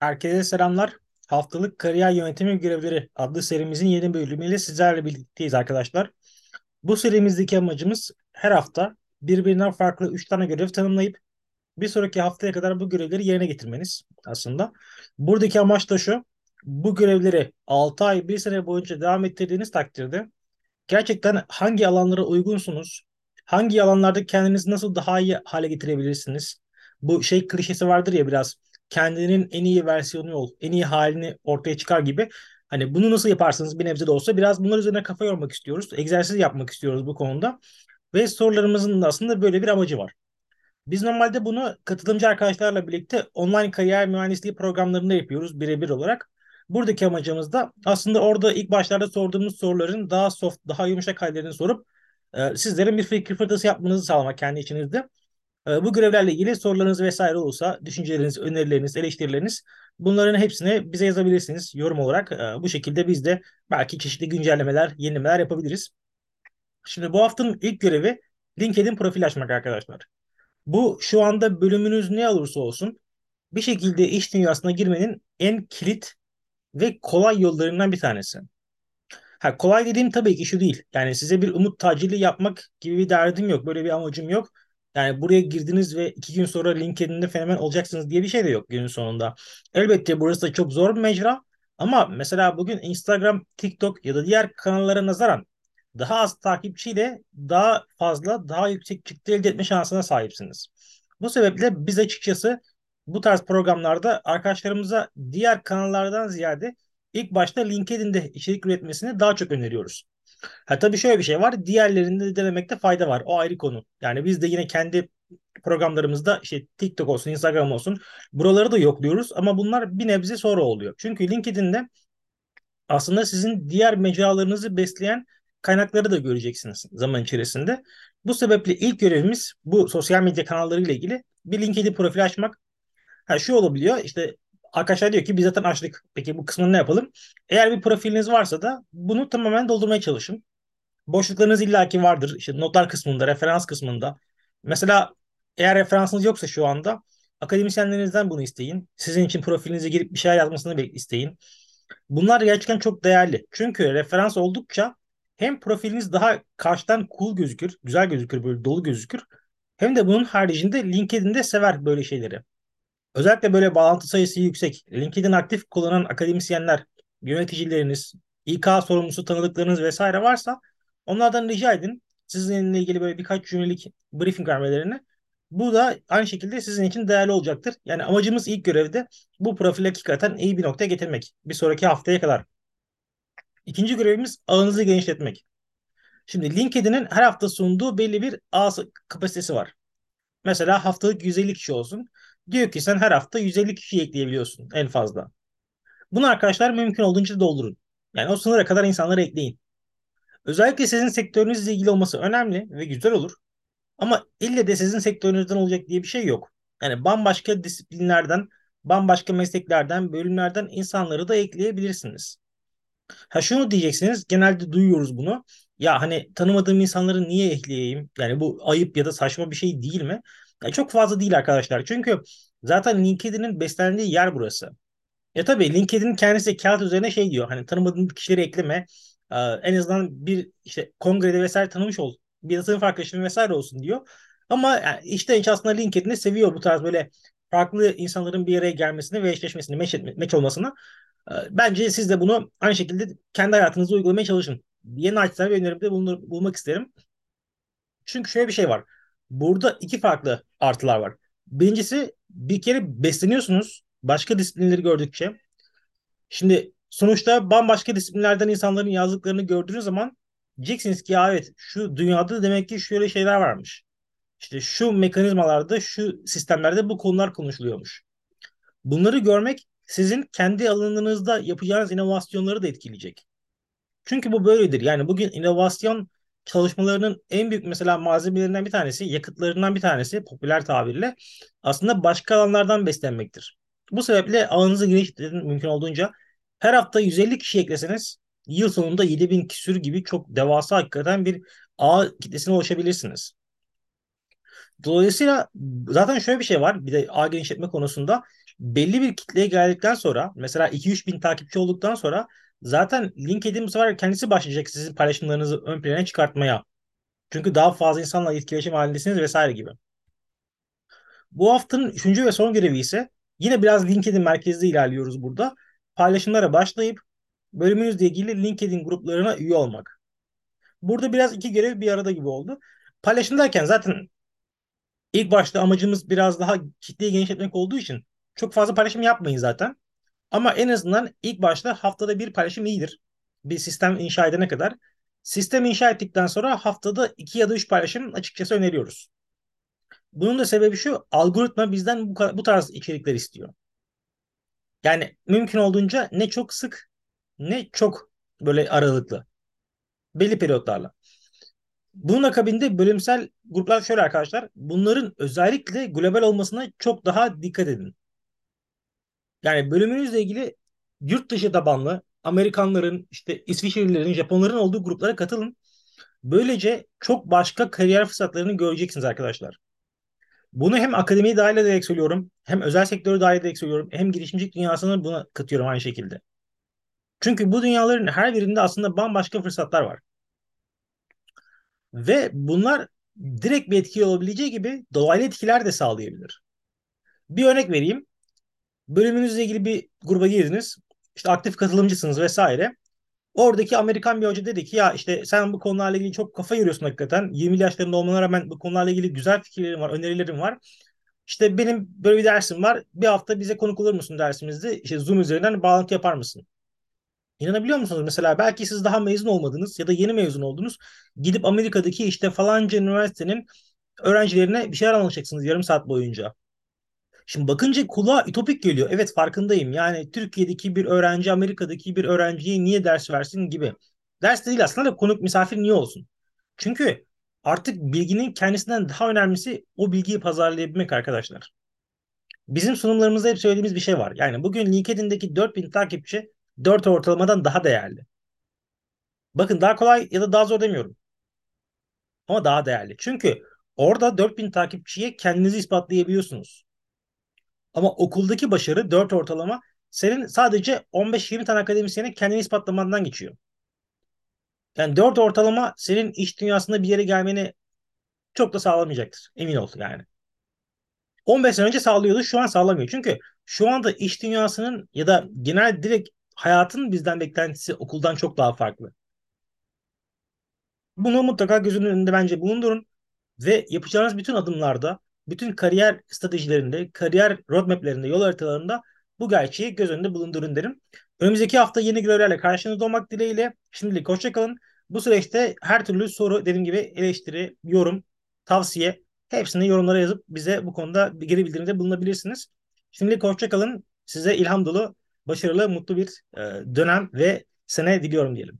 Herkese selamlar. Haftalık Kariyer Yönetimi Görevleri adlı serimizin yeni bölümüyle sizlerle birlikteyiz arkadaşlar. Bu serimizdeki amacımız her hafta birbirinden farklı 3 tane görev tanımlayıp bir sonraki haftaya kadar bu görevleri yerine getirmeniz aslında. Buradaki amaç da şu. Bu görevleri 6 ay, 1 sene boyunca devam ettirdiğiniz takdirde gerçekten hangi alanlara uygunsunuz? Hangi alanlarda kendinizi nasıl daha iyi hale getirebilirsiniz? Bu şey klişesi vardır ya biraz kendinin en iyi versiyonu ol, en iyi halini ortaya çıkar gibi. Hani bunu nasıl yaparsınız bir nebze de olsa biraz bunlar üzerine kafa yormak istiyoruz. Egzersiz yapmak istiyoruz bu konuda. Ve sorularımızın da aslında böyle bir amacı var. Biz normalde bunu katılımcı arkadaşlarla birlikte online kariyer mühendisliği programlarında yapıyoruz birebir olarak. Buradaki amacımız da aslında orada ilk başlarda sorduğumuz soruların daha soft, daha yumuşak hallerini sorup e, sizlerin bir fikir fırtası yapmanızı sağlamak kendi içinizde. E, bu görevlerle ilgili sorularınız vesaire olursa düşünceleriniz, önerileriniz, eleştirileriniz bunların hepsini bize yazabilirsiniz yorum olarak. E, bu şekilde biz de belki çeşitli güncellemeler, yenilemeler yapabiliriz. Şimdi bu haftanın ilk görevi LinkedIn profil açmak arkadaşlar. Bu şu anda bölümünüz ne olursa olsun bir şekilde iş dünyasına girmenin en kilit ve kolay yollarından bir tanesi. Ha, kolay dediğim tabii ki şu değil. Yani size bir umut tacili yapmak gibi bir derdim yok. Böyle bir amacım yok. Yani buraya girdiniz ve iki gün sonra LinkedIn'de fenomen olacaksınız diye bir şey de yok günün sonunda. Elbette burası da çok zor bir mecra. Ama mesela bugün Instagram, TikTok ya da diğer kanallara nazaran daha az takipçiyle daha fazla, daha yüksek çıktı elde etme şansına sahipsiniz. Bu sebeple biz açıkçası bu tarz programlarda arkadaşlarımıza diğer kanallardan ziyade ilk başta LinkedIn'de içerik üretmesini daha çok öneriyoruz. Ha tabii şöyle bir şey var. Diğerlerinde de denemekte fayda var. O ayrı konu. Yani biz de yine kendi programlarımızda işte TikTok olsun, Instagram olsun buraları da yokluyoruz ama bunlar bir nebze sonra oluyor. Çünkü LinkedIn'de aslında sizin diğer mecralarınızı besleyen kaynakları da göreceksiniz zaman içerisinde. Bu sebeple ilk görevimiz bu sosyal medya kanalları ile ilgili bir LinkedIn profili açmak. Ha şu olabiliyor işte arkadaşlar diyor ki biz zaten açtık. Peki bu kısmını ne yapalım? Eğer bir profiliniz varsa da bunu tamamen doldurmaya çalışın. Boşluklarınız illaki vardır. İşte notlar kısmında, referans kısmında. Mesela eğer referansınız yoksa şu anda akademisyenlerinizden bunu isteyin. Sizin için profilinize girip bir şeyler yazmasını isteyin. Bunlar gerçekten çok değerli. Çünkü referans oldukça hem profiliniz daha karşıdan cool gözükür, güzel gözükür, böyle dolu gözükür. Hem de bunun haricinde LinkedIn'de sever böyle şeyleri. Özellikle böyle bağlantı sayısı yüksek, LinkedIn aktif kullanan akademisyenler, yöneticileriniz, İK sorumlusu tanıdıklarınız vesaire varsa onlardan rica edin. Sizinle ilgili böyle birkaç cümlelik briefing vermelerini. Bu da aynı şekilde sizin için değerli olacaktır. Yani amacımız ilk görevde bu profili hakikaten iyi bir noktaya getirmek. Bir sonraki haftaya kadar. İkinci görevimiz ağınızı genişletmek. Şimdi LinkedIn'in her hafta sunduğu belli bir ağ kapasitesi var. Mesela haftalık 150 kişi olsun. Diyor ki sen her hafta 150 kişi ekleyebiliyorsun en fazla. Bunu arkadaşlar mümkün olduğunca doldurun. Yani o sınıra kadar insanları ekleyin. Özellikle sizin sektörünüzle ilgili olması önemli ve güzel olur. Ama ille de sizin sektörünüzden olacak diye bir şey yok. Yani bambaşka disiplinlerden, bambaşka mesleklerden, bölümlerden insanları da ekleyebilirsiniz. Ha şunu diyeceksiniz, genelde duyuyoruz bunu. Ya hani tanımadığım insanları niye ekleyeyim? Yani bu ayıp ya da saçma bir şey değil mi? Ya çok fazla değil arkadaşlar. Çünkü zaten LinkedIn'in beslendiği yer burası. Ya tabii LinkedIn kendisi kağıt üzerine şey diyor. Hani tanımadığın kişileri ekleme. Ee, en azından bir işte kongrede vesaire tanımış ol. Bir sınıf arkadaşın vesaire olsun diyor. Ama yani işte hiç aslında LinkedIn'i seviyor bu tarz böyle farklı insanların bir araya gelmesini ve eşleşmesini, meç, meç olmasını. Ee, bence siz de bunu aynı şekilde kendi hayatınızda uygulamaya çalışın. Yeni naçizane bir önerimde bulunmak isterim. Çünkü şöyle bir şey var. Burada iki farklı artılar var. Birincisi bir kere besleniyorsunuz başka disiplinleri gördükçe. Şimdi sonuçta bambaşka disiplinlerden insanların yazdıklarını gördüğünüz zaman diyeceksiniz ki evet şu dünyada demek ki şöyle şeyler varmış. İşte şu mekanizmalarda, şu sistemlerde bu konular konuşuluyormuş. Bunları görmek sizin kendi alanınızda yapacağınız inovasyonları da etkileyecek. Çünkü bu böyledir. Yani bugün inovasyon çalışmalarının en büyük mesela malzemelerinden bir tanesi, yakıtlarından bir tanesi popüler tabirle aslında başka alanlardan beslenmektir. Bu sebeple ağınızı genişletin mümkün olduğunca. Her hafta 150 kişi ekleseniz yıl sonunda 7000 küsür gibi çok devasa hakikaten bir ağ kitlesine ulaşabilirsiniz. Dolayısıyla zaten şöyle bir şey var bir de ağ genişletme konusunda. belli bir kitleye geldikten sonra mesela 2-3 bin takipçi olduktan sonra zaten LinkedIn bu sefer kendisi başlayacak sizin paylaşımlarınızı ön plana çıkartmaya. Çünkü daha fazla insanla etkileşim halindesiniz vesaire gibi. Bu haftanın üçüncü ve son görevi ise yine biraz LinkedIn merkezli ilerliyoruz burada. Paylaşımlara başlayıp bölümünüzle ilgili LinkedIn gruplarına üye olmak. Burada biraz iki görev bir arada gibi oldu. Paylaşım derken zaten ilk başta amacımız biraz daha kitleyi genişletmek olduğu için çok fazla paylaşım yapmayın zaten. Ama en azından ilk başta haftada bir paylaşım iyidir. Bir sistem inşa edene kadar. Sistem inşa ettikten sonra haftada iki ya da üç paylaşım açıkçası öneriyoruz. Bunun da sebebi şu, algoritma bizden bu, bu tarz içerikler istiyor. Yani mümkün olduğunca ne çok sık ne çok böyle aralıklı. Belli periyotlarla. Bunun akabinde bölümsel gruplar şöyle arkadaşlar. Bunların özellikle global olmasına çok daha dikkat edin. Yani bölümünüzle ilgili yurt dışı tabanlı Amerikanların, işte İsviçrelilerin, Japonların olduğu gruplara katılın. Böylece çok başka kariyer fırsatlarını göreceksiniz arkadaşlar. Bunu hem akademiyi dahil ederek söylüyorum, hem özel sektörü dahil ederek söylüyorum, hem girişimcilik dünyasını buna katıyorum aynı şekilde. Çünkü bu dünyaların her birinde aslında bambaşka fırsatlar var. Ve bunlar direkt bir etki olabileceği gibi dolaylı etkiler de sağlayabilir. Bir örnek vereyim. Bölümünüzle ilgili bir gruba girdiniz. İşte aktif katılımcısınız vesaire. Oradaki Amerikan bir hoca dedi ki ya işte sen bu konularla ilgili çok kafa yoruyorsun hakikaten. 20 yaşlarında olmana rağmen bu konularla ilgili güzel fikirlerim var, önerilerim var. İşte benim böyle bir dersim var. Bir hafta bize konuk olur musun dersimizde? İşte Zoom üzerinden bağlantı yapar mısın? İnanabiliyor musunuz? Mesela belki siz daha mezun olmadınız ya da yeni mezun oldunuz. Gidip Amerika'daki işte falanca üniversitenin öğrencilerine bir şeyler anlatacaksınız yarım saat boyunca. Şimdi bakınca kulağa ütopik geliyor. Evet farkındayım. Yani Türkiye'deki bir öğrenci Amerika'daki bir öğrenciye niye ders versin gibi. Ders değil aslında da konuk misafir niye olsun? Çünkü artık bilginin kendisinden daha önemlisi o bilgiyi pazarlayabilmek arkadaşlar. Bizim sunumlarımızda hep söylediğimiz bir şey var. Yani bugün LinkedIn'deki 4000 takipçi 4 ortalamadan daha değerli. Bakın daha kolay ya da daha zor demiyorum. Ama daha değerli. Çünkü orada 4000 takipçiye kendinizi ispatlayabiliyorsunuz. Ama okuldaki başarı 4 ortalama senin sadece 15-20 tane akademisyene kendini ispatlamandan geçiyor. Yani 4 ortalama senin iş dünyasında bir yere gelmeni çok da sağlamayacaktır. Emin ol yani. 15 sene önce sağlıyordu şu an sağlamıyor. Çünkü şu anda iş dünyasının ya da genel direkt hayatın bizden beklentisi okuldan çok daha farklı. Bunu mutlaka gözünün önünde bence bulundurun ve yapacağınız bütün adımlarda bütün kariyer stratejilerinde, kariyer roadmaplerinde, yol haritalarında bu gerçeği göz önünde bulundurun derim. Önümüzdeki hafta yeni görevlerle karşınızda olmak dileğiyle. Şimdilik hoşçakalın. Bu süreçte her türlü soru, dediğim gibi eleştiri, yorum, tavsiye hepsini yorumlara yazıp bize bu konuda geri bildirimde bulunabilirsiniz. Şimdilik hoşçakalın. Size ilham dolu, başarılı, mutlu bir dönem ve sene diliyorum diyelim.